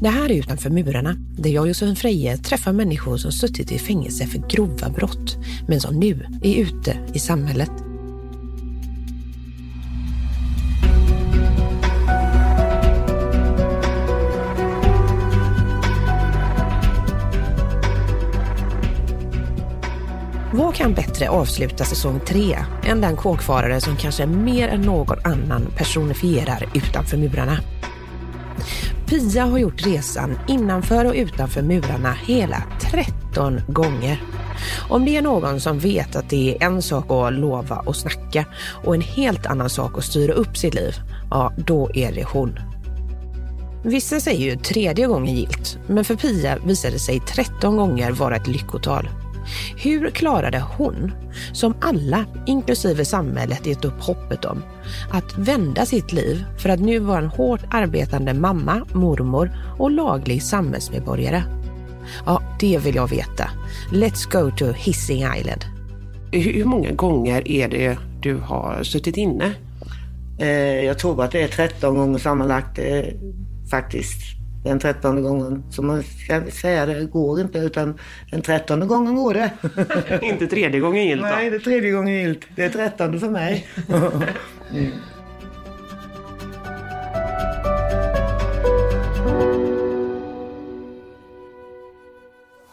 Det här är Utanför murarna, där jag och Josefin Freje träffar människor som suttit i fängelse för grova brott, men som nu är ute i samhället. Vad kan bättre avsluta säsong tre än den kåkfarare som kanske mer än någon annan personifierar utanför murarna? Pia har gjort resan innanför och utanför murarna hela 13 gånger. Om det är någon som vet att det är en sak att lova och snacka och en helt annan sak att styra upp sitt liv, ja då är det hon. Vissa säger ju tredje gången gilt, men för Pia visade sig 13 gånger vara ett lyckotal. Hur klarade hon, som alla, inklusive samhället, gett upp hoppet om, att vända sitt liv för att nu vara en hårt arbetande mamma, mormor och laglig samhällsmedborgare? Ja, det vill jag veta. Let's go to Hissing Island. Hur många gånger är det du har suttit inne? Eh, jag tror att det är 13 gånger sammanlagt eh, faktiskt den trettonde gången. Så man ska säga det går inte utan den trettonde gången går det. inte tredje gången gilt då? Nej, det är tredje gången gilt. Det är trettonde för mig. mm.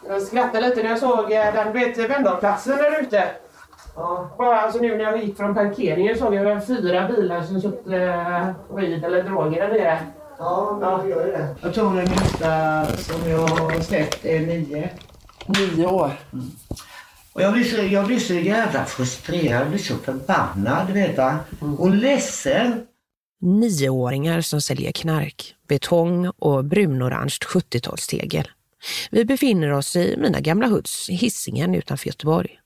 Jag skrattade lite när jag såg eh, den vet, Vemdalplatsen där ute. Ja. Bara alltså nu när jag gick från parkeringen såg jag fyra bilar som köpte eh, weed eller droger där nere. Ja, det gör det. Jag tror den minsta som jag har sett är nio. Nio år? Mm. Och jag blir, så, jag blir så jävla frustrerad, jag blir så förbannad, vet du. Mm. Och ledsen. Nioåringar som säljer knark, betong och brunorange 70-talstegel. Vi befinner oss i mina gamla hoods, Hisingen utanför Göteborg.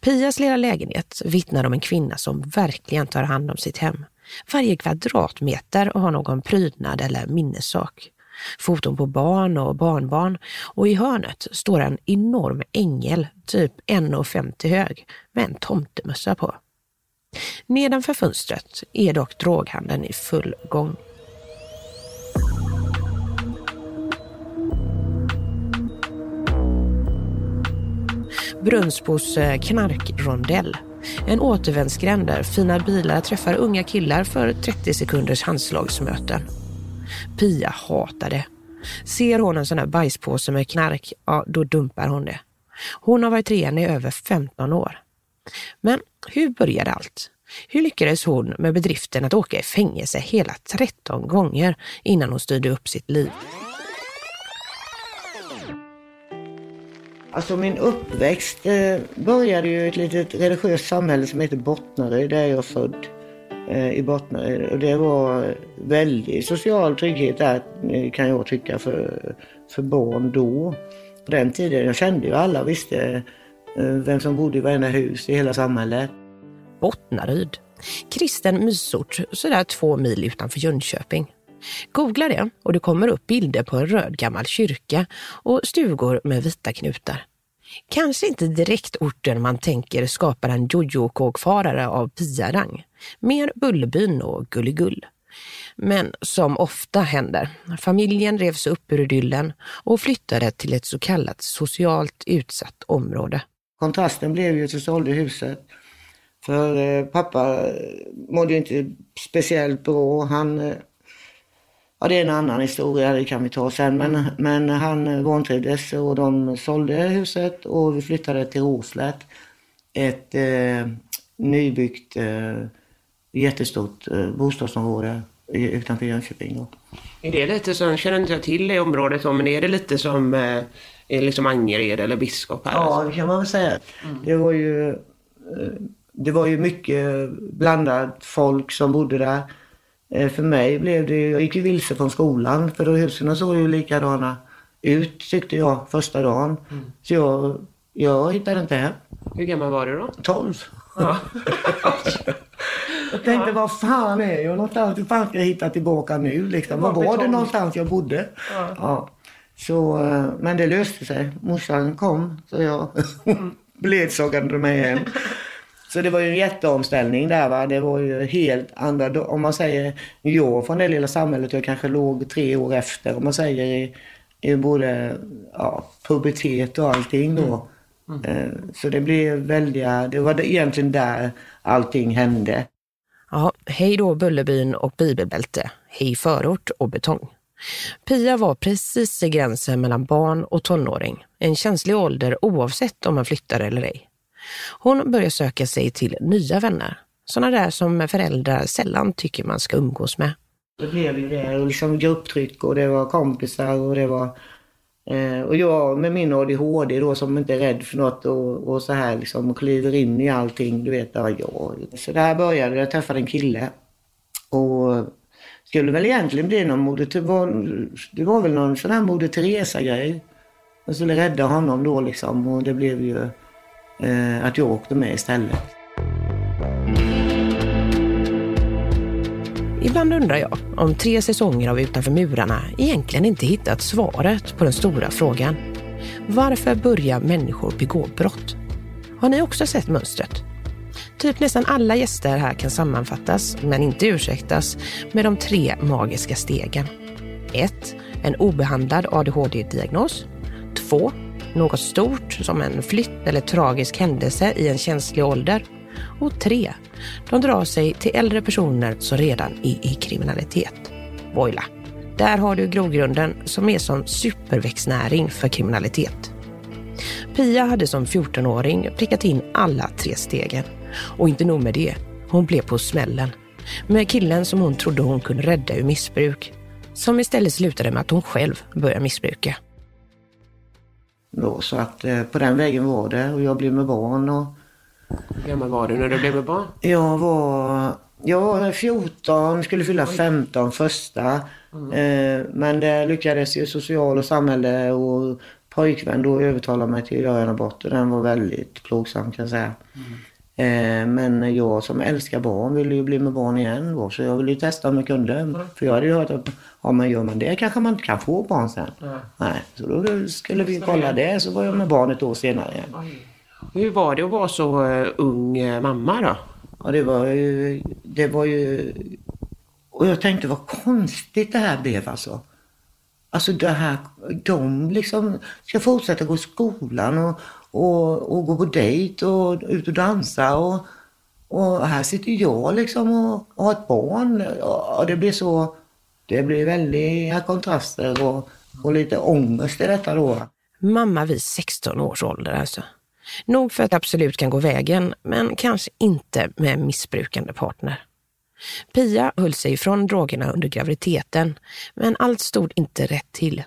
Pias lilla lägenhet vittnar om en kvinna som verkligen tar hand om sitt hem. Varje kvadratmeter har någon prydnad eller minnessak. Foton på barn och barnbarn och i hörnet står en enorm ängel, typ 1,50 hög, med en tomtemössa på. Nedanför fönstret är dock droghandeln i full gång. Brunnsbos eh, knarkrondell en återvändsgränd där fina bilar träffar unga killar för 30 sekunders handslagsmöten. Pia hatar det. Ser hon en sån här bajspåse med knark, ja då dumpar hon det. Hon har varit ren i över 15 år. Men hur började allt? Hur lyckades hon med bedriften att åka i fängelse hela 13 gånger innan hon styrde upp sitt liv? Alltså min uppväxt eh, började ju i ett litet religiöst samhälle som heter Bottnaryd, där jag är född. Eh, I Bottnaryd. Och det var väldigt social trygghet där eh, kan jag tycka för, för barn då. På den tiden, jag kände ju alla och visste eh, vem som bodde i varenda hus i hela samhället. Bottnaryd. Kristen mysort sådär två mil utanför Jönköping. Googla det och det kommer upp bilder på en röd gammal kyrka och stugor med vita knutar. Kanske inte direkt orten man tänker skapar en jojo-kåkfarare av piarang. Mer Bullerbyn och Gulligull. Men som ofta händer, familjen revs upp ur idyllen och flyttade till ett så kallat socialt utsatt område. Kontrasten blev ju att vi sålde huset. För eh, pappa mådde inte speciellt bra. Han eh, Ja, det är en annan historia, det kan vi ta sen. Men, men han vantrivdes och de sålde huset och vi flyttade till Råslätt. Ett eh, nybyggt eh, jättestort eh, bostadsområde utanför Jönköping. Då. Är det lite som, känner inte jag till det området, men är det lite som eh, liksom Angered eller Biskop här? Ja, det kan man väl säga. Mm. Det var ju, eh, det var ju mycket blandat folk som bodde där. Eh, för mig blev det, jag gick ju vilse från skolan för då husen såg ju likadana ut tyckte jag första dagen. Mm. Så jag, jag hittade inte hem. Hur gammal var du då? 12. jag tänkte, vad fan är jag någonstans? Hur fan ska jag hitta tillbaka nu liksom? Var var det någonstans jag bodde? Ja. Så, eh, men det löste sig. Morsan kom, så jag beledsagade mig hem. Så det var ju en jätteomställning där. Va? Det var ju helt andra, om man säger jag från det lilla samhället, jag kanske låg tre år efter om man säger i, i både ja, pubertet och allting då. Mm. Mm. Så det blev väldiga, det var egentligen där allting hände. Ja, hej då Bullerbyn och bibelbälte, hej förort och betong. Pia var precis i gränsen mellan barn och tonåring, en känslig ålder oavsett om man flyttar eller ej. Hon börjar söka sig till nya vänner, sådana där som föräldrar sällan tycker man ska umgås med. Det blev ju det, liksom grupptryck och det var kompisar och det var eh, och jag med min ADHD då som inte är rädd för något och, och så här liksom och kliver in i allting. Du vet, ja, ja. Så där började Jag träffade en kille. Och skulle väl egentligen bli någon Moder det var, det var väl någon sån här Moder Teresa-grej. Jag skulle rädda honom då liksom och det blev ju Eh, att jag åkte med istället. Ibland undrar jag om tre säsonger av Utanför murarna egentligen inte hittat svaret på den stora frågan. Varför börjar människor begå brott? Har ni också sett mönstret? Typ nästan alla gäster här kan sammanfattas, men inte ursäktas, med de tre magiska stegen. 1. En obehandlad ADHD-diagnos. 2 något stort som en flytt eller tragisk händelse i en känslig ålder. Och tre, de drar sig till äldre personer som redan är i kriminalitet. Voila! Där har du grogrunden som är som superväxtnäring för kriminalitet. Pia hade som 14-åring prickat in alla tre stegen. Och inte nog med det, hon blev på smällen. Med killen som hon trodde hon kunde rädda ur missbruk. Som istället slutade med att hon själv började missbruka. Då, så att eh, på den vägen var det och jag blev med barn. Och... Hur gammal var du när du blev med barn? Jag var, jag var 14, skulle fylla 15 första. Mm. Eh, men det lyckades ju social och samhälle och pojkvän då övertala mig till att göra en abort och den var väldigt plågsam kan jag säga. Mm. Eh, men jag som älskar barn ville ju bli med barn igen då, så jag ville ju testa om jag kunde. Mm. För jag hade ju hört att ja, men gör man det kanske man inte kan få barn sen. Mm. Nej, så då skulle vi kolla det så var jag med barn ett år senare igen. Hur var det att vara så uh, ung uh, mamma då? Ja det var ju, det var ju... Och jag tänkte vad konstigt det här blev alltså. Alltså det här, de liksom ska fortsätta gå i skolan och, och, och gå på dejt och ut och dansa. Och, och här sitter jag liksom och, och har ett barn. Och det blir så... Det blir väldiga kontraster och, och lite ångest i detta då. Mamma vid 16 års ålder alltså. Nog för att det absolut kan gå vägen, men kanske inte med missbrukande partner. Pia höll sig ifrån drogerna under graviditeten, men allt stod inte rätt till.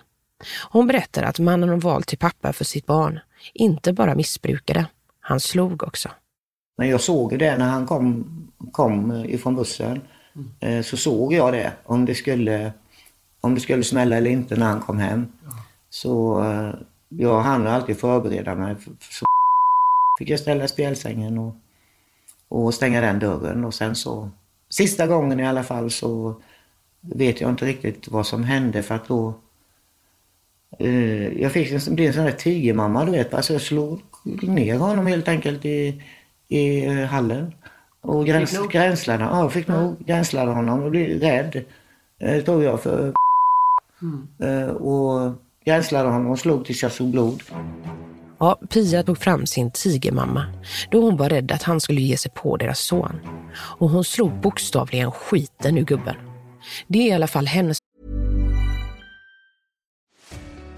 Hon berättar att mannen hon valt till pappa för sitt barn inte bara missbrukade, han slog också. Men jag såg det när han kom, kom ifrån bussen. Mm. Så såg jag det, om det, skulle, om det skulle smälla eller inte när han kom hem. Så eh, jag hann alltid förbereda mig. Så fick jag ställa spjälsängen och, och stänga den dörren. Och sen så, sista gången i alla fall så vet jag inte riktigt vad som hände för att då Uh, jag fick en, blev en sån där tigermamma, du vet. Alltså jag slog ner honom helt enkelt i, i uh, hallen. Och gräns, gränslade, ja, fick nog gränslade honom och blev rädd. Uh, tror jag för mm. Och gränslade honom och slog tills jag såg blod. Ja, Pia tog fram sin tigermamma då hon var rädd att han skulle ge sig på deras son. Och hon slog bokstavligen skiten ur gubben. Det är i alla fall hennes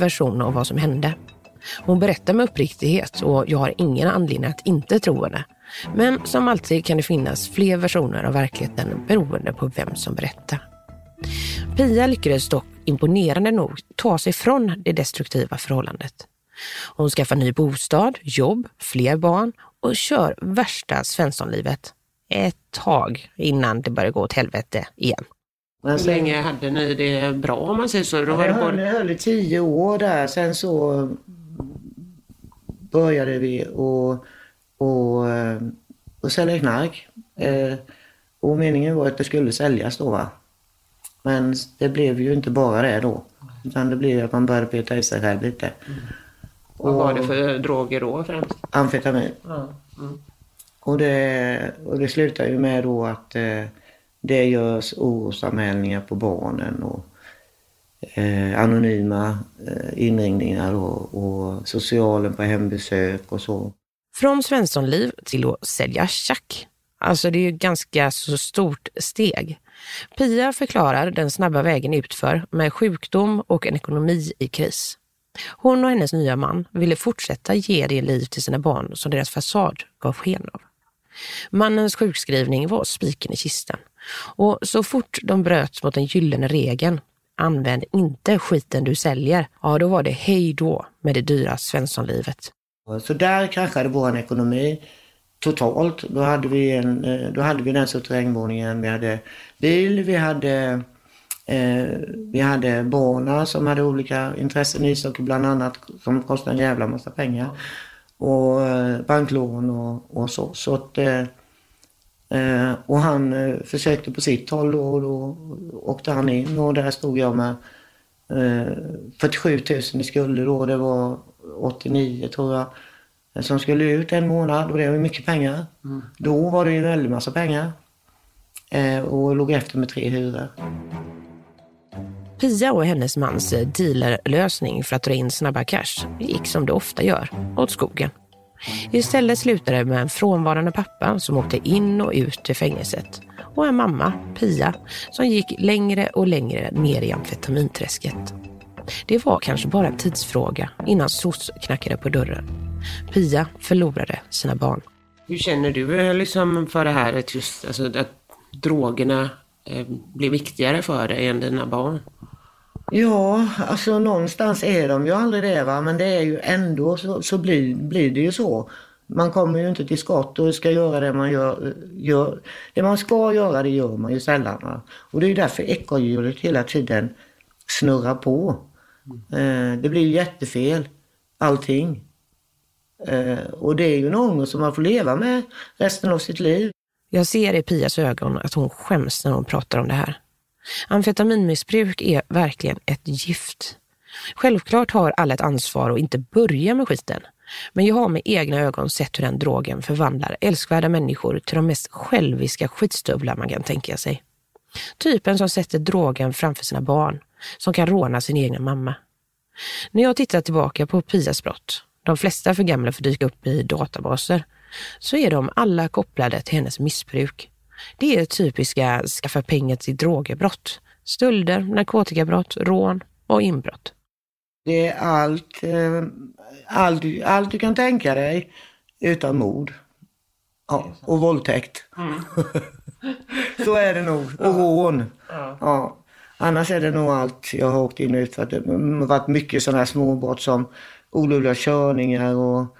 Version av vad som hände. Hon berättar med uppriktighet och jag har ingen anledning att inte tro henne. Men som alltid kan det finnas fler versioner av verkligheten beroende på vem som berättar. Pia lyckades dock imponerande nog ta sig från det destruktiva förhållandet. Hon skaffar ny bostad, jobb, fler barn och kör värsta svenssonlivet. Ett tag innan det börjar gå åt helvete igen. Hur länge hade ni det bra om man säger så? Då var det höll, höll i tio år där. Sen så började vi och, och, och sälja knark. Eh, och meningen var att det skulle säljas då va. Men det blev ju inte bara det då. Utan det blev att man började peta i sig själv lite. Mm. Vad var det för droger då främst? Amfetamin. Ja. Mm. Och, det, och det slutar ju med då att eh, det görs orosanmälningar på barnen och eh, anonyma eh, inringningar och, och socialen på hembesök och så. Från Svenssonliv till att sälja tjack. Alltså det är ju ganska så stort steg. Pia förklarar den snabba vägen utför med sjukdom och en ekonomi i kris. Hon och hennes nya man ville fortsätta ge det liv till sina barn som deras fasad gav sken av. Mannens sjukskrivning var spiken i kistan. Och så fort de bröt mot den gyllene regeln, använd inte skiten du säljer, ja då var det hej då med det dyra svenssonlivet. Så där kraschade vår ekonomi totalt. Då hade vi, en, eh, då hade vi den suterrängvåningen, vi hade bil, vi hade eh, vi hade barnen som hade olika intressen, ishockey bland annat, som kostade en jävla massa pengar. Och eh, banklån och, och så. så att, eh, eh och han eh, försökte på sitt håll då och då åkte han in och där stod jag med 47 000 i skulder då. Det var 89 tror jag som skulle ut en månad och det var mycket pengar. Mm. Då var det ju en väldig massa pengar. Eh, och låg efter med tre hyror. Pia och hennes mans dealerlösning för att dra in snabba cash gick som det ofta gör, åt skogen. Mm. Istället slutade det med en frånvarande pappa som åkte in och ut ur fängelset och en mamma, Pia, som gick längre och längre ner i amfetaminträsket. Det var kanske bara en tidsfråga innan SOS knackade på dörren. Pia förlorade sina barn. Hur känner du eh, liksom för det här att, just, alltså, att drogerna eh, blir viktigare för dig än dina barn? Ja, alltså någonstans är de ju aldrig det va, men det är ju ändå så, så blir, blir det ju så. Man kommer ju inte till skott och ska göra det man gör, gör. Det man ska göra det gör man ju sällan. Va? Och det är ju därför ekorrhjulet hela tiden snurrar på. Mm. Eh, det blir ju jättefel, allting. Eh, och det är ju en ångest som man får leva med resten av sitt liv. Jag ser i Pias ögon att hon skäms när hon pratar om det här. Amfetaminmissbruk är verkligen ett gift. Självklart har alla ett ansvar att inte börja med skiten. Men jag har med egna ögon sett hur den drogen förvandlar älskvärda människor till de mest själviska skitstövlar man kan tänka sig. Typen som sätter drogen framför sina barn, som kan råna sin egna mamma. När jag tittar tillbaka på Pias brott de flesta för gamla för att dyka upp i databaser, så är de alla kopplade till hennes missbruk. Det är typiska skaffa pengar till drogerbrott. Stölder, narkotikabrott, rån och inbrott. Det är allt, eh, allt, allt du kan tänka dig utan mord. Ja, och våldtäkt. Mm. så är det nog. Och rån. Ja. ja. Annars är det nog allt jag har åkt in och ut för. Det har varit mycket sådana här småbrott som olovliga körningar och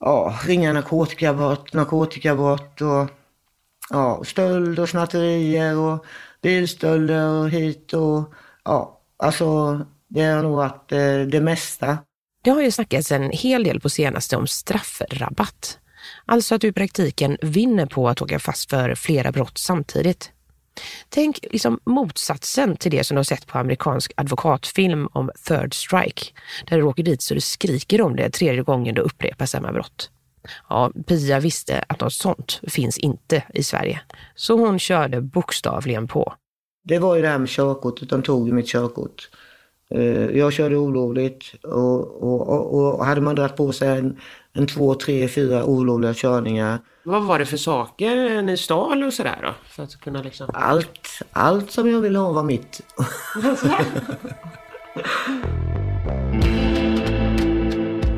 ja, ringa narkotikabrott, narkotikabrott och ja, stöld och snatterier och bilstölder och hit och ja, alltså det har nog varit eh, det mesta. Det har ju snackats en hel del på senaste om straffrabatt. Alltså att du i praktiken vinner på att åka fast för flera brott samtidigt. Tänk liksom motsatsen till det som du har sett på amerikansk advokatfilm om third strike, där du åker dit så du skriker om det tredje gången du upprepar samma brott. Ja, Pia visste att något sånt finns inte i Sverige, så hon körde bokstavligen på. Det var ju det här med körkortet, de tog ju mitt körkort. Eh, jag körde olovligt och, och, och, och hade man dragit på sig en, en två, tre, fyra olovliga körningar vad var det för saker ni stal och sådär då? För att kunna liksom... Allt, allt som jag ville ha var mitt.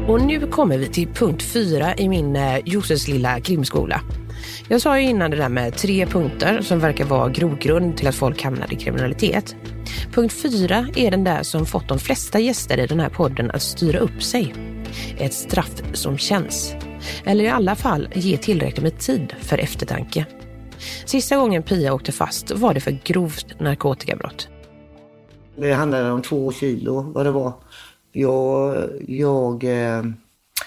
Och nu kommer vi till punkt fyra i min Josefs Josses lilla krimskola. Jag sa ju innan det där med tre punkter som verkar vara grogrund till att folk hamnar i kriminalitet. Punkt fyra är den där som fått de flesta gäster i den här podden att styra upp sig. Ett straff som känns. Eller i alla fall ge tillräckligt med tid för eftertanke. Sista gången Pia åkte fast var det för grovt narkotikabrott. Det handlade om två kilo vad det var. Jag, jag, eh,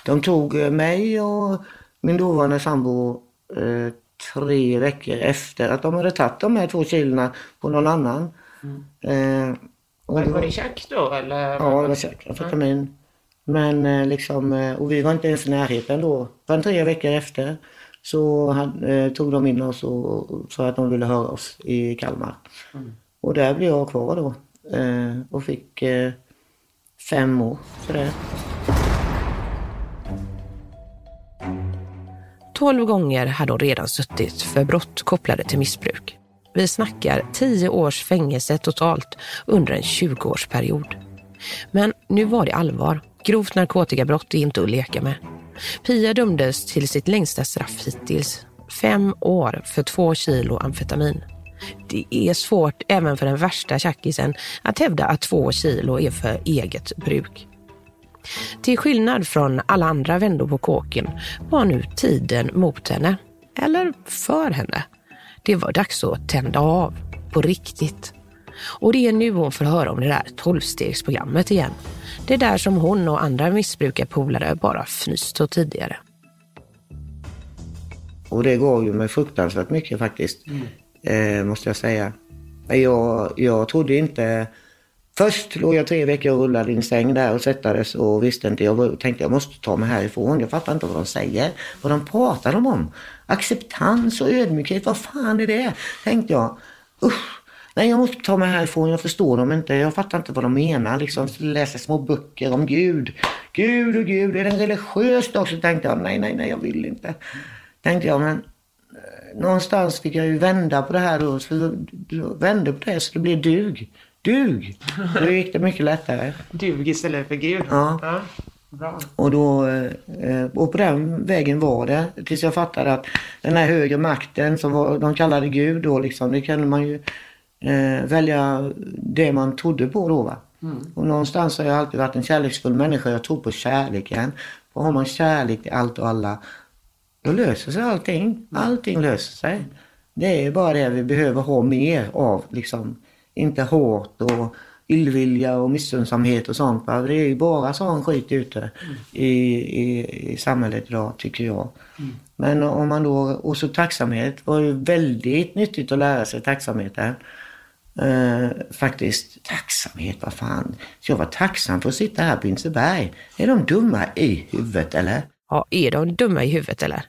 de tog mig och min dåvarande sambo eh, tre veckor efter att de hade tagit de här två kilona på någon annan. Mm. Eh, och Var det tjack då eller? Ja, det var säkert amfetamin. Men eh, liksom, eh, och vi var inte ens i närheten då. Förrän tre veckor efter så hade, eh, tog de in oss och, för att de ville höra oss i Kalmar. Och där blev jag kvar då. Eh, och fick eh, fem år för det. 12 gånger hade hon redan suttit för brott kopplade till missbruk. Vi snackar tio års fängelse totalt under en 20-årsperiod. Men nu var det allvar. Grovt narkotikabrott är inte att leka med. Pia dömdes till sitt längsta straff hittills. Fem år för två kilo amfetamin. Det är svårt även för den värsta tjackisen att hävda att två kilo är för eget bruk. Till skillnad från alla andra vändor på kåken var nu tiden mot henne. Eller för henne. Det var dags att tända av. På riktigt. Och det är nu hon får höra om det där tolvstegsprogrammet igen. Det där som hon och andra missbrukarpolare bara fnyst åt tidigare. Och det gav ju mig fruktansvärt mycket faktiskt. Eh, måste jag säga. Jag, jag trodde inte... Först låg jag tre veckor och rullade i en säng där och svettades och visste inte. Jag tänkte jag måste ta mig härifrån. Jag fattar inte vad de säger. Vad de pratar de om. Acceptans och ödmjukhet. Vad fan är det? Tänkte jag. Usch. Nej, jag måste ta mig härifrån. Jag förstår dem inte. Jag fattar inte vad de menar. Liksom läser små böcker om Gud. Gud och Gud. Är den religiöst också? Tänkte jag. Nej, nej, nej, jag vill inte. Tänkte jag, men någonstans fick jag ju vända på det här då. Så vände på det så det blev dug. Dug! Då gick det mycket lättare. Dug istället för Gud. Ja. Bra. Och, då, eh, och på den vägen var det tills jag fattade att den här högre makten som var, de kallade Gud då liksom, det kunde man ju eh, välja det man trodde på då va. Och någonstans har jag alltid varit en kärleksfull människa. Jag tror på kärleken. Och har man kärlek till allt och alla, då löser sig allting. Allting löser sig. Det är bara det vi behöver ha mer av. Liksom. Inte hat och illvilja och missunnsamhet och sånt. Va? Det är ju bara sån skit ute i, i, i samhället idag, tycker jag. Men om man då, och så tacksamhet var ju väldigt nyttigt att lära sig tacksamheten. Eh, faktiskt, tacksamhet, vad fan. Så jag var tacksam för att sitta här på Inseberg. Är de dumma i huvudet eller? Ja, är de dumma i huvudet eller?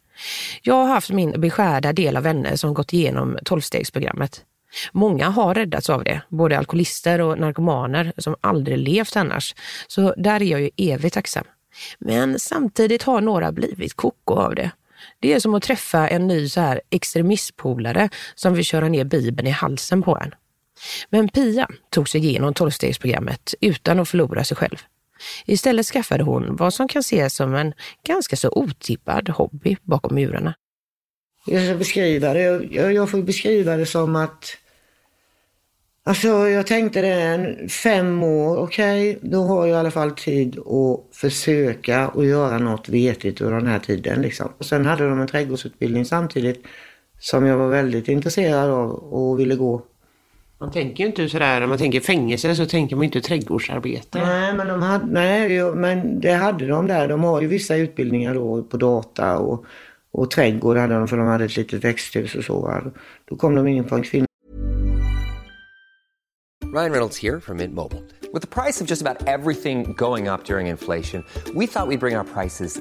Jag har haft min beskärda del av vänner som gått igenom tolvstegsprogrammet. Många har räddats av det, både alkoholister och narkomaner som aldrig levt annars. Så där är jag ju evigt tacksam. Men samtidigt har några blivit koko av det. Det är som att träffa en ny så här extremistpolare som vill köra ner bibeln i halsen på en. Men Pia tog sig igenom tolvstegsprogrammet utan att förlora sig själv. Istället skaffade hon vad som kan ses som en ganska så otippad hobby bakom murarna. Jag ska beskriva det. Jag, jag, får beskriva det som att... Alltså jag tänkte det, en fem år, okej, då har jag i alla fall tid att försöka och göra något vetigt under den här tiden. Liksom. Och sen hade de en trädgårdsutbildning samtidigt som jag var väldigt intresserad av och ville gå. Man tänker ju inte sådär, när man tänker fängelse så tänker man inte trädgårdsarbete. Nej, men, de hade, nej, men det hade de där. De har ju vissa utbildningar då på data och, och trädgård hade de för de hade ett litet växthus och så. Då kom de in på en kvinna Ryan Reynolds here from Mint Mobile. With the price of just about everything going up during inflation, we thought we'd bring our prices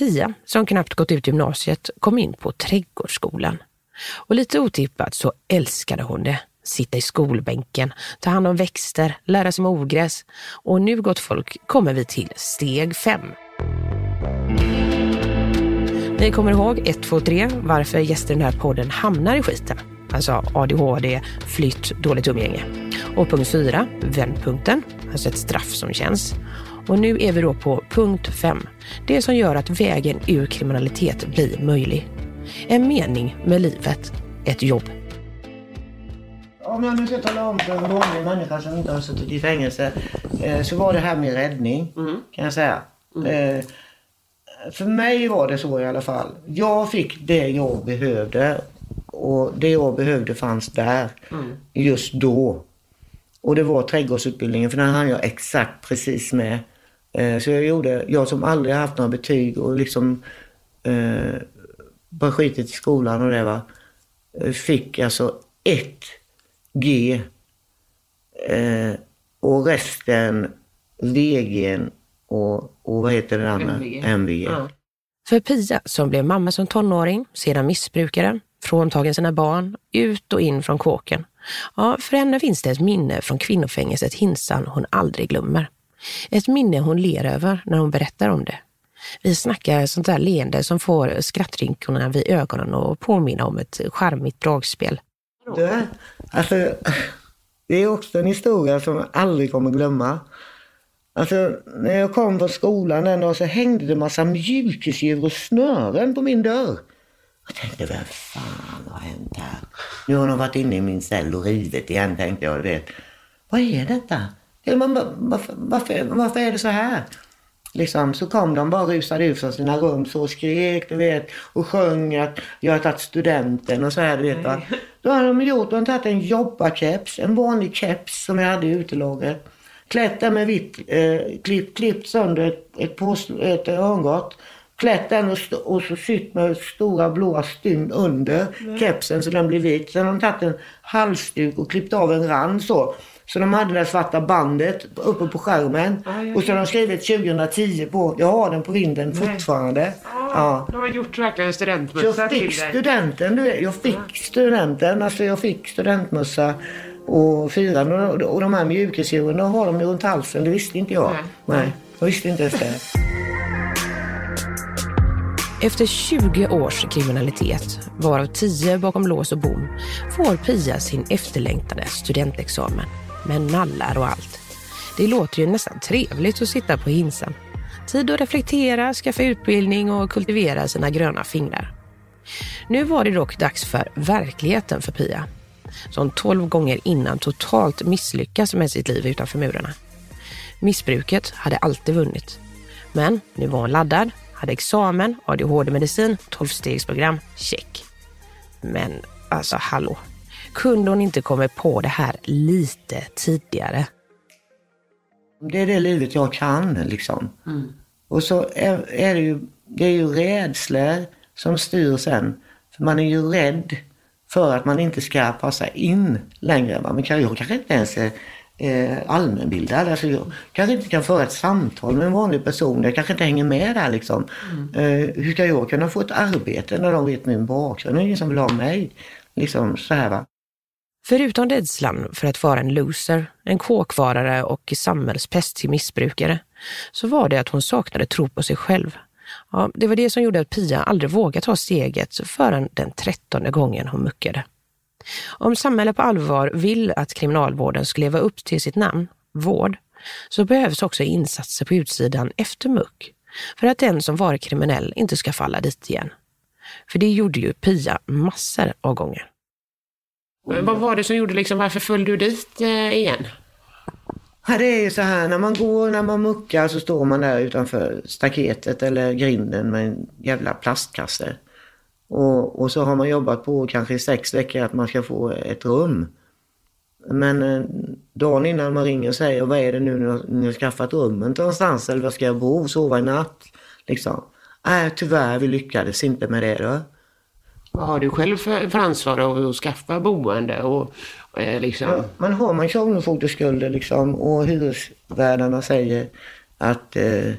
Pia, som knappt gått ut gymnasiet, kom in på trädgårdsskolan. Och lite otippat så älskade hon det. Sitta i skolbänken, ta hand om växter, lära sig med ogräs. Och nu, gott folk, kommer vi till steg fem. Ni kommer ihåg 1, 2, 3 varför gäster i den här podden hamnar i skiten. Alltså ADHD, flytt, dåligt umgänge. Och punkt 4, vändpunkten, alltså ett straff som känns. Och nu är vi då på punkt 5, det som gör att vägen ur kriminalitet blir möjlig. En mening med livet, ett jobb. Om jag nu ska tala om för en vanlig människa som inte har suttit i fängelse eh, så var det här med räddning kan jag säga. Eh, för mig var det så i alla fall. Jag fick det jag behövde och det jag behövde fanns där just då. Och det var trädgårdsutbildningen för den hann jag exakt precis med. Eh, så jag gjorde, jag som aldrig haft några betyg och liksom eh, bara skitit i skolan och det va. eh, Fick alltså ett G eh, och resten VG och, och vad heter det andra? MVG. MVG. Ja. För Pia, som blev mamma som tonåring, sedan missbrukare, fråntagen sina barn, ut och in från kåken. Ja, för henne finns det ett minne från kvinnofängelset Hinsan hon aldrig glömmer. Ett minne hon ler över när hon berättar om det. Vi snackar sånt där leende som får skrattrynkorna vid ögonen och påminna om ett charmigt dragspel. Det, alltså, det är också en historia som jag aldrig kommer glömma. Alltså, när jag kom från skolan en dag så hängde det massa mjukisdjur och snören på min dörr. Jag tänkte, vem fan har hänt här? Nu har de varit inne i min cell och rivit igen, tänkte jag. Vet. Vad är detta? Man varför, varför, varför är det så här? Liksom, så kom de bara rusade ut från sina rum så och skrek du vet, och sjöng att jag har tagit studenten och så här. Du vet, va? Då hade de gjort, de hade tagit en jobbarkeps, en vanlig keps som jag hade i utelagret. Klätt den med vitt, eh, klippt, klippt sönder ett, ett, pås- ett örngott. Klätt den och, och så sytt med stora blåa stygn under kepsen så den blir vit. Sen har de tagit en halsduk och klippt av en rand så. Så de hade det svarta bandet uppe på skärmen. Och så har de skrivit 2010 på. Jag har den på vinden fortfarande. Ja. De har gjort verkligen studentmössa jag till fick dig. studenten, du. Jag fick studenten, alltså jag fick studentmössa och firan. Och, och de här mjukisdjuren, de har de ju runt halsen. Det visste inte jag. Nej. Nej, jag visste inte ens det. Efter 20 års kriminalitet, varav 10 bakom lås och bom, får Pia sin efterlängtade studentexamen. Med nallar och allt. Det låter ju nästan trevligt att sitta på hinsen. Tid att reflektera, skaffa utbildning och kultivera sina gröna fingrar. Nu var det dock dags för verkligheten för Pia. Som 12 gånger innan totalt misslyckas med sitt liv utanför murarna. Missbruket hade alltid vunnit. Men nu var hon laddad, hade examen, ADHD-medicin, 12-stegsprogram, check. Men alltså hallå, kunde hon inte komma på det här lite tidigare? Det är det livet jag kan liksom. Och så är, är det ju, det är ju rädslor som styr sen. För man är ju rädd för att man inte ska passa in längre. Men kan- jag kanske inte ens är eh, allmänbildad. Alltså jag kanske inte kan föra ett samtal med en vanlig person. Jag kanske inte hänger med där liksom. Eh, hur ska jag kunna få ett arbete när de vet min bakgrund? Det är ingen som vill ha mig. Liksom så här va. Förutom rädslan för att vara en loser, en kåkvarare och samhällspest till missbrukare, så var det att hon saknade tro på sig själv. Ja, det var det som gjorde att Pia aldrig vågade ta steget förrän den trettonde gången hon muckade. Om samhället på allvar vill att kriminalvården ska leva upp till sitt namn, vård, så behövs också insatser på utsidan efter muck, för att den som varit kriminell inte ska falla dit igen. För det gjorde ju Pia massor av gånger. Men Vad var det som gjorde liksom, varför föll du dit eh, igen? Ja, det är ju så här när man går, när man muckar så står man där utanför staketet eller grinden med en jävla plastkasse. Och, och så har man jobbat på kanske i sex veckor att man ska få ett rum. Men eh, dagen innan man ringer och säger vad är det nu ni har, ni har skaffat rummen någonstans eller var ska jag bo, sova i natt? Liksom. Nej, tyvärr vi lyckades inte med det då. Vad har du själv för, för ansvar att, att skaffa boende och eh, liksom? Ja, man har man kronofogdeskulder liksom och hyresvärdarna säger att eh,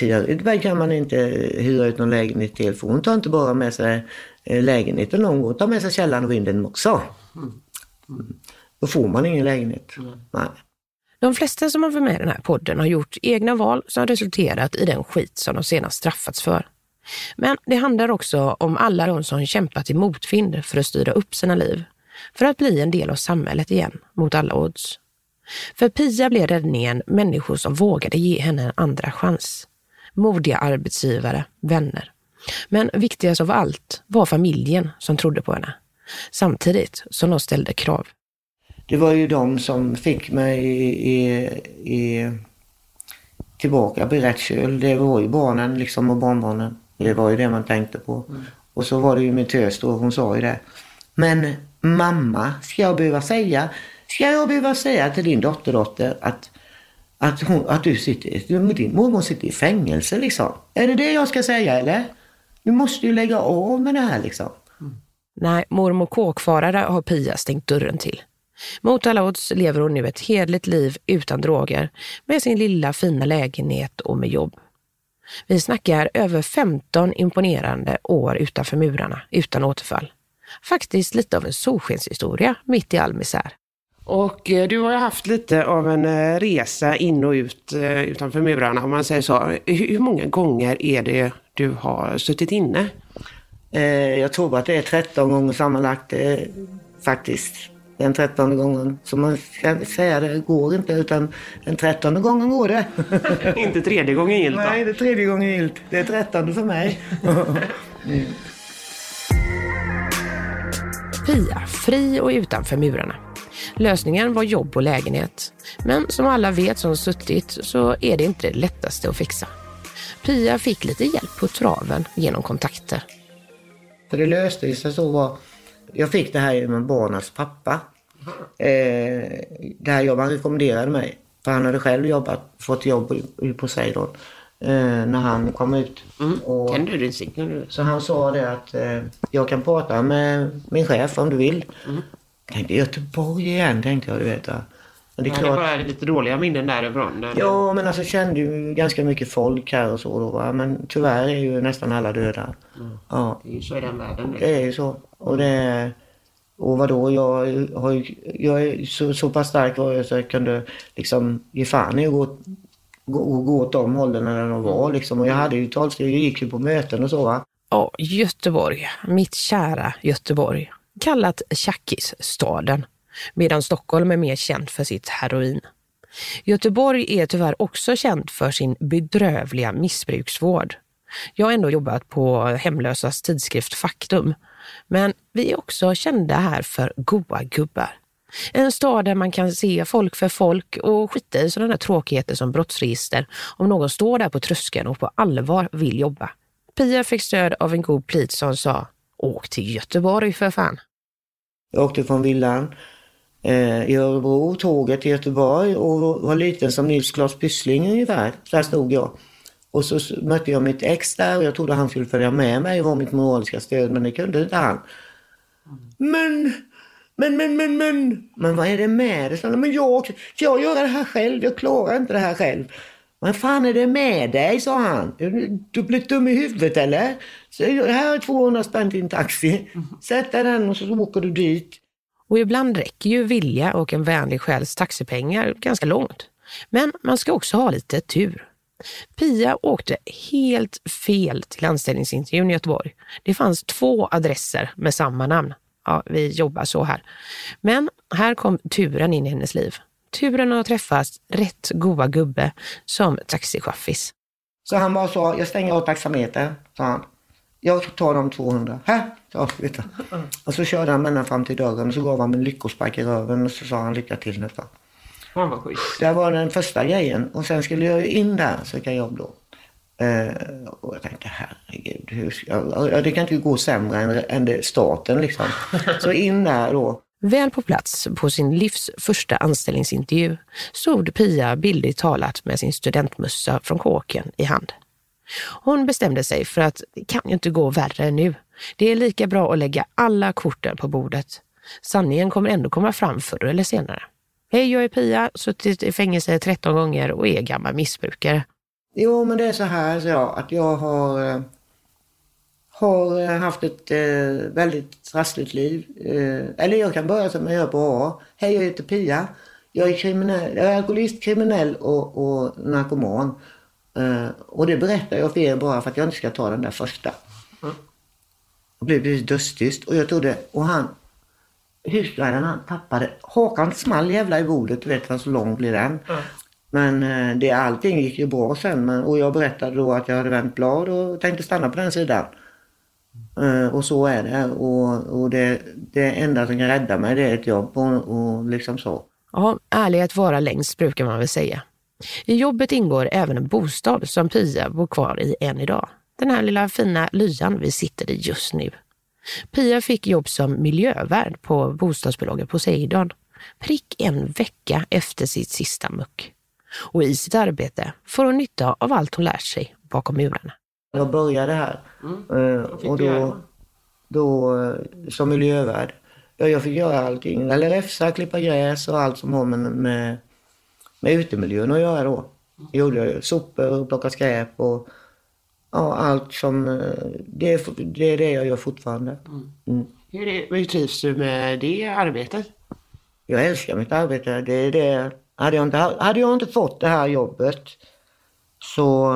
Pia Rydberg kan man inte hyra ut någon lägenhet till för hon tar inte bara med sig eh, lägenheten, hon tar med sig källaren och vinden också. Mm. Då får man ingen lägenhet. Mm. Nej. De flesta som har varit med i den här podden har gjort egna val som resulterat i den skit som de senast straffats för. Men det handlar också om alla de som kämpat i motvind för att styra upp sina liv. För att bli en del av samhället igen, mot alla odds. För Pia blev räddningen människor som vågade ge henne en andra chans. Modiga arbetsgivare, vänner. Men viktigast av allt var familjen som trodde på henne. Samtidigt som de ställde krav. Det var ju de som fick mig i, i, tillbaka på rätt köl. Det var ju barnen liksom och barnbarnen. Det var ju det man tänkte på. Mm. Och så var det ju min tös då, hon sa ju det. Men mamma, ska jag behöva säga, ska jag behöva säga till din dotterdotter att, att, hon, att du sitter, din mormor sitter i fängelse liksom? Är det det jag ska säga eller? Du måste ju lägga av med det här liksom. Mm. Nej, mormor kåkfarare har Pia stängt dörren till. Mot alla odds lever hon nu ett hedligt liv utan droger, med sin lilla fina lägenhet och med jobb. Vi snackar över 15 imponerande år utanför murarna utan återfall. Faktiskt lite av en solskenshistoria mitt i all misär. Och eh, du har ju haft lite av en eh, resa in och ut eh, utanför murarna om man säger så. Hur många gånger är det du har suttit inne? Jag tror att det är 13 gånger sammanlagt faktiskt den trettonde gången. Så man ska säga det går inte utan den trettonde gången går det. inte tredje gången gilt Nej, inte tredje gången gilt. Det är trettonde för mig. mm. Pia, fri och utanför murarna. Lösningen var jobb och lägenhet. Men som alla vet som suttit så är det inte det lättaste att fixa. Pia fick lite hjälp på traven genom kontakter. För det löste sig så var jag fick det här genom barnens pappa. Eh, det här jobbet, han rekommenderade mig. För han hade själv jobbat, fått jobb i Poseidon eh, när han kom ut. Mm. Och, kan du din signal? Så han sa det att eh, jag kan prata med min chef om du vill. Mm. Jag tänkte Göteborg igen, tänkte jag. Du vet, men det är, klart... det är bara lite dåliga minnen därifrån. Eller? Ja, men alltså kände ju ganska mycket folk här och så då. Va? Men tyvärr är ju nästan alla döda. Mm. Ja. Det är ju så i den världen. Det är ju så. Och det... Och vadå, jag, har, jag är så, så pass stark var jag så jag kunde liksom ge fan i att gå, gå, gå åt de hållen när de var mm. liksom. Och jag hade ju talsteg, jag gick ju på möten och så va. Ja, Göteborg, mitt kära Göteborg. Kallat tjackisstaden medan Stockholm är mer känt för sitt heroin. Göteborg är tyvärr också känt för sin bedrövliga missbruksvård. Jag har ändå jobbat på hemlösas tidskrift Faktum, men vi är också kända här för goa gubbar. En stad där man kan se folk för folk och skita i sådana tråkigheter som brottsregister om någon står där på tröskeln och på allvar vill jobba. Pia fick stöd av en god plit som sa, åk till Göteborg för fan. Jag åkte från villan i Örebro, tåget till Göteborg och var liten som Nils Klas Pyssling ungefär. Där stod jag. Och så mötte jag mitt ex där och jag trodde han skulle följa med mig och vara mitt moraliska stöd men det kunde inte han. Men, men, men, men, men. Men vad är det med dig? Men jag, ska jag göra det här själv? Jag klarar inte det här själv. Vad fan är det med dig? sa han. Du blivit dum i huvudet eller? Så här är 200 spänn till en taxi. Sätt dig den och så åker du dit. Och ibland räcker ju vilja och en vänlig själs taxipengar ganska långt. Men man ska också ha lite tur. Pia åkte helt fel till anställningsintervjun i Göteborg. Det fanns två adresser med samma namn. Ja, vi jobbar så här. Men här kom turen in i hennes liv. Turen att träffa rätt goa gubbe som taxichaffis. Så han bara sa, jag stänger av taxametern, sa han. Jag tar de 200. Här, ja, vet du. Och så körde han med den fram till dörren och så gav han mig en lyckospark i röven och så sa han lycka till nästa. Fan vad schysst. Det var den första grejen. Och sen skulle jag in där, söka jobb då. Eh, och jag tänkte herregud, hur ska jag, det kan inte gå sämre än, än det, staten liksom. Så in där då. Väl på plats på sin livs första anställningsintervju stod Pia bildligt talat med sin studentmössa från kåken i hand. Hon bestämde sig för att det kan ju inte gå värre nu. Det är lika bra att lägga alla korten på bordet. Sanningen kommer ändå komma fram förr eller senare. Hej, jag är Pia, suttit i fängelse 13 gånger och är gammal missbrukare. Jo, men det är så här så jag, att jag har, eh, har eh, haft ett eh, väldigt trassligt liv. Eh, eller jag kan börja som jag gör på A. Hej, jag heter Pia. Jag är, kriminell, jag är alkoholist, kriminell och, och narkoman. Eh, och det berättar jag för er bara för att jag inte ska ta den där första. Det blev precis dödstyst och jag trodde, och han, husvärden han tappade, hakan small jävla i bordet, du vet vad så lång blir den. Men eh, det, allting gick ju bra sen men, och jag berättade då att jag hade vänt blad och tänkte stanna på den sidan. Eh, och så är det och, och det, det enda som kan rädda mig det är ett jobb och, och liksom så. Ja, ärlighet vara längst brukar man väl säga. I jobbet ingår även en bostad som Pia bor kvar i än idag. Den här lilla fina lyan vi sitter i just nu. Pia fick jobb som miljövärd på bostadsbolaget Poseidon. Prick en vecka efter sitt sista muck. Och i sitt arbete får hon nytta av allt hon lärt sig bakom murarna. Jag började här eh, och då, då eh, som miljövärd. Ja, jag fick göra allting. LRFsa, klippa gräs och allt som har med, med, med utemiljön att göra då. Det gjorde jag. Sopor och plocka skräp och ja, allt som... eh, Det, är- det är det jag gör fortfarande. Mm. Hur, är, hur trivs du med det arbetet? Jag älskar mitt arbete. Det är det. Hade, jag inte, hade jag inte fått det här jobbet så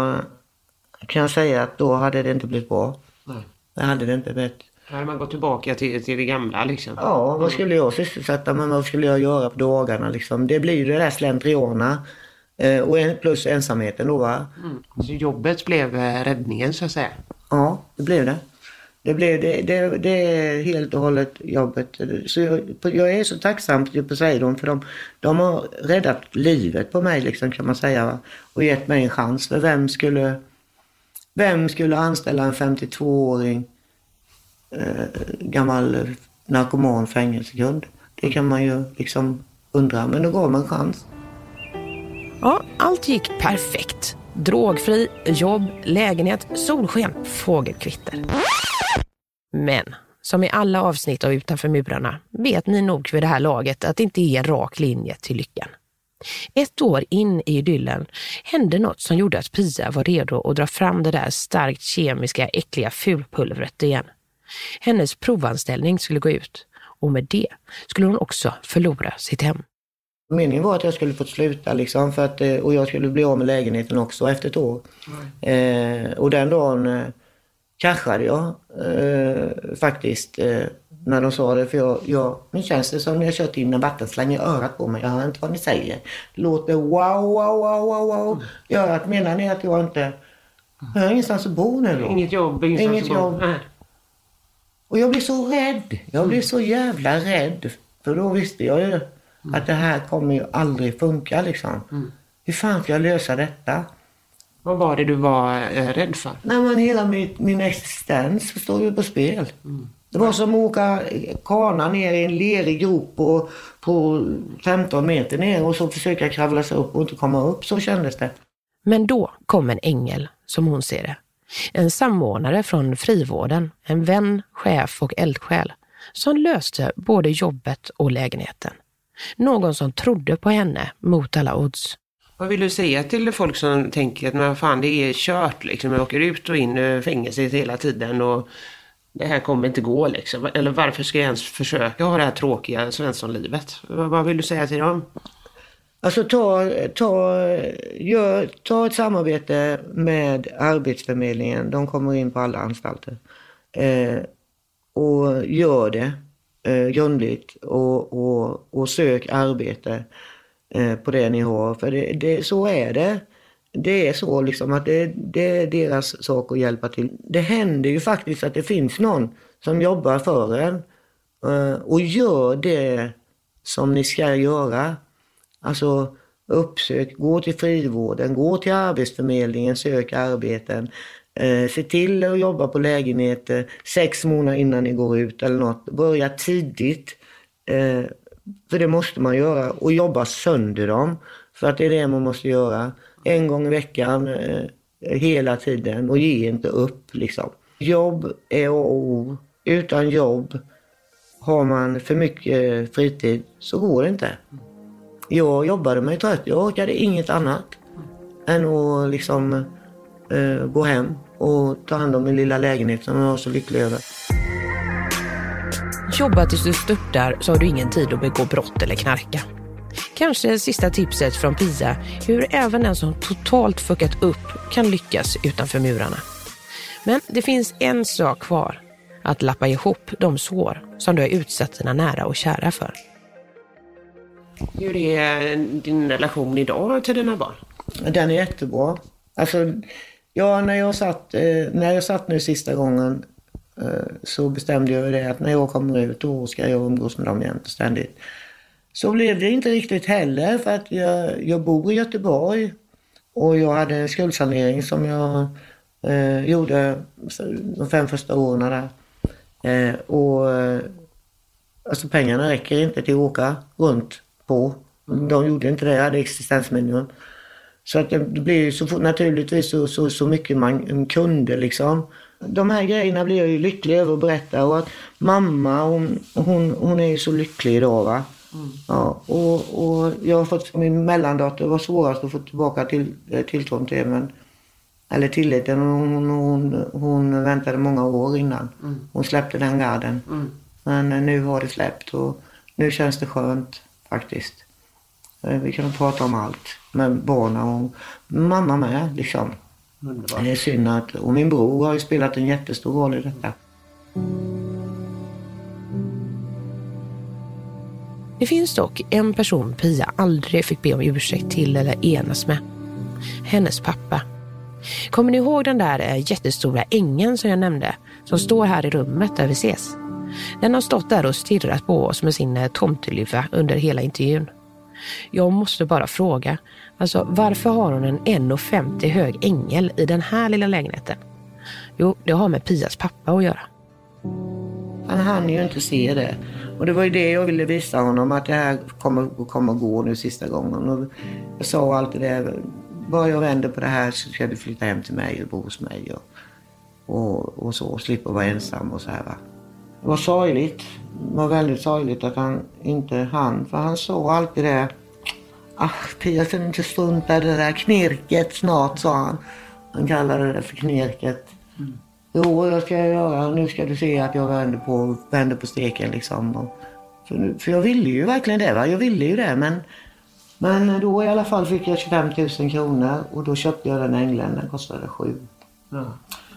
kan jag säga att då hade det inte blivit bra. Nej. Det hade det inte blivit. Hade man gått tillbaka till, till det gamla liksom. Ja, vad skulle jag sysselsätta mig med? Vad skulle jag göra på dagarna liksom? Det blir ju det där slentriana. Eh, och en, plus ensamheten då va. Så jobbet blev eh, räddningen så att säga. Ja, det blev det. Det, blev, det, det, det är helt och hållet jobbet. Så jag, jag är så tacksam till Poseidon för de, de har räddat livet på mig liksom kan man säga. Va? Och gett mig en chans. För vem skulle, vem skulle anställa en 52-åring eh, Eh, gammal narkoman fängelsegrund. Det kan man ju liksom undra. Men då gav man en chans. Ja, allt gick perfekt. Drogfri, jobb, lägenhet, solsken, fågelkvitter. Men som i alla avsnitt av Utanför murarna vet ni nog vid det här laget att det inte är en rak linje till lyckan. Ett år in i idyllen hände något som gjorde att Pia var redo att dra fram det där starkt kemiska, äckliga fulpulvret igen. Hennes provanställning skulle gå ut och med det skulle hon också förlora sitt hem. Meningen var att jag skulle få sluta liksom för att, eh, och jag skulle bli av med lägenheten också efter ett år. Eh, och den dagen eh, kraschade jag eh, faktiskt eh, när de sa det. För jag, jag, nu känns det som när jag kört in en vattenslang i örat på mig. Jag hör inte vad ni säger. Det låter wow, wow, wow, wow, wow. i örat. Menar ni att jag inte... Jag har ingenstans att bo nu då. Inget jobb, ingenstans Inget att bo. jobb. Nej. Och jag blev så rädd. Jag blev så jävla rädd. För då visste jag ju att det här kommer ju aldrig funka liksom. Hur fan ska jag lösa detta? Vad var det du var eh, rädd för? Nej men hela min, min existens står ju på spel. Det var som att åka kana ner i en lerig grop på, på 15 meter ner och så försöka kravla sig upp och inte komma upp. Så kändes det. Men då kom en ängel, som hon ser det. En samordnare från frivården, en vän, chef och eldsjäl som löste både jobbet och lägenheten. Någon som trodde på henne mot alla odds. Vad vill du säga till folk som tänker att men fan det är kört liksom. Jag åker ut och in i fängelset hela tiden och det här kommer inte gå liksom. Eller varför ska jag ens försöka ha det här tråkiga svenssonlivet? Vad, vad vill du säga till dem? Alltså ta, ta, gör, ta ett samarbete med Arbetsförmedlingen. De kommer in på alla anstalter. Eh, och gör det eh, grundligt och, och, och sök arbete eh, på det ni har. För det, det, så är det. Det är så liksom att det, det är deras sak att hjälpa till. Det händer ju faktiskt att det finns någon som jobbar för en eh, och gör det som ni ska göra. Alltså uppsök, gå till frivården, gå till Arbetsförmedlingen, sök arbeten. Eh, se till att jobba på lägenheter sex månader innan ni går ut eller något. Börja tidigt. Eh, för det måste man göra och jobba sönder dem. För att det är det man måste göra. En gång i veckan, eh, hela tiden och ge inte upp liksom. Jobb är A och O. Utan jobb, har man för mycket fritid så går det inte. Jag jobbade mig trött. Jag orkade inget annat än att liksom eh, gå hem och ta hand om min lilla lägenhet som jag var så lycklig över. Jobba tills du störtar så har du ingen tid att begå brott eller knarka. Kanske sista tipset från Pia hur även den som totalt fuckat upp kan lyckas utanför murarna. Men det finns en sak kvar. Att lappa ihop de sår som du har utsatt dina nära och kära för. Hur är din relation idag till dina barn? Den är jättebra. Alltså, ja, när jag satt, eh, när jag satt nu sista gången eh, så bestämde jag det att när jag kommer ut då ska jag umgås med dem jämt och ständigt. Så blev det inte riktigt heller för att jag, jag bor i Göteborg och jag hade en skuldsanering som jag eh, gjorde de fem första åren där. Eh, och eh, alltså pengarna räcker inte till att åka runt på. De gjorde inte det, jag hade existensminimum. Så att det blir så fort, naturligtvis så, så, så mycket man kunde liksom. De här grejerna blir jag ju lycklig över att berätta och att mamma hon, hon, hon är ju så lycklig idag va. Mm. Ja, och, och jag har fått, min mellandotter var svårast att få tillbaka till, tilltron till men eller tilliten. Hon, hon, hon väntade många år innan. Mm. Hon släppte den garden. Mm. Men nu har det släppt och nu känns det skönt faktiskt. Eh, vi kan prata om allt med barnen och mamma med liksom. Underbar. Det är synd att, och min bror har ju spelat en jättestor roll i detta. Det finns dock en person Pia aldrig fick be om ursäkt till eller enas med. Hennes pappa. Kommer ni ihåg den där eh, jättestora ängen som jag nämnde? Som står här i rummet där vi ses. Den har stått där och stirrat på oss med sin eh, tomteluva under hela intervjun. Jag måste bara fråga, alltså varför har hon en 1,50 hög ängel i den här lilla lägenheten? Jo, det har med Pias pappa att göra. Han hann ju inte se det. Och det var ju det jag ville visa honom, att det här kommer, kommer gå nu sista gången. Och jag sa alltid det, bara jag vänder på det här så ska du flytta hem till mig och bo hos mig. Och, och, och så, och slippa vara ensam och så här va. Det var sorgligt. Det var väldigt sorgligt att han inte hann. För han sa alltid det. Ach, Pia ska inte strunta i det där knirket snart, sa han. Han kallade det för knirket. Mm. Jo, jag ska göra. Nu ska du se att jag vänder på, vänder på steken liksom. För, nu, för jag ville ju verkligen det. Va? Jag ville ju det. Men, men då i alla fall fick jag 25 000 kronor och då köpte jag den ängeln. Den kostade sju. Ja.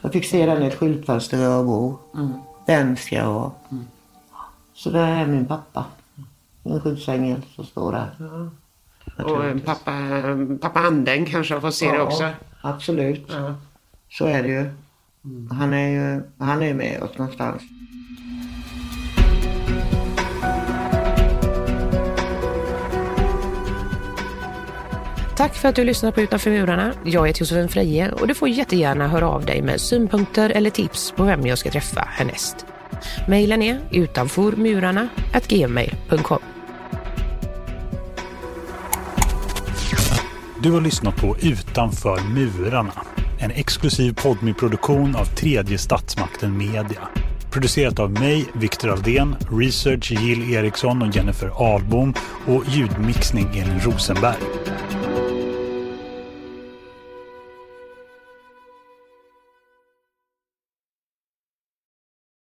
Jag fick se den i ett skyltfönster jag bor. Mm. Den ska jag ha. Mm. Så det är min pappa. En skyddsängel som står där. Ja. Och pappa, pappa Anden kanske fått se ja, det också? absolut. Ja. Så är det ju. Mm. Han är ju han är med oss någonstans. Tack för att du lyssnar på Utanför murarna. Jag heter Josefin Freje och du får jättegärna höra av dig med synpunkter eller tips på vem jag ska träffa härnäst. Mailen är utanformurarna.gmail.com Du har lyssnat på Utanför murarna. En exklusiv podmi-produktion av tredje statsmakten media. Producerat av mig, Viktor Aldén, research Jill Eriksson och Jennifer Ahlbom och ljudmixning Elin Rosenberg.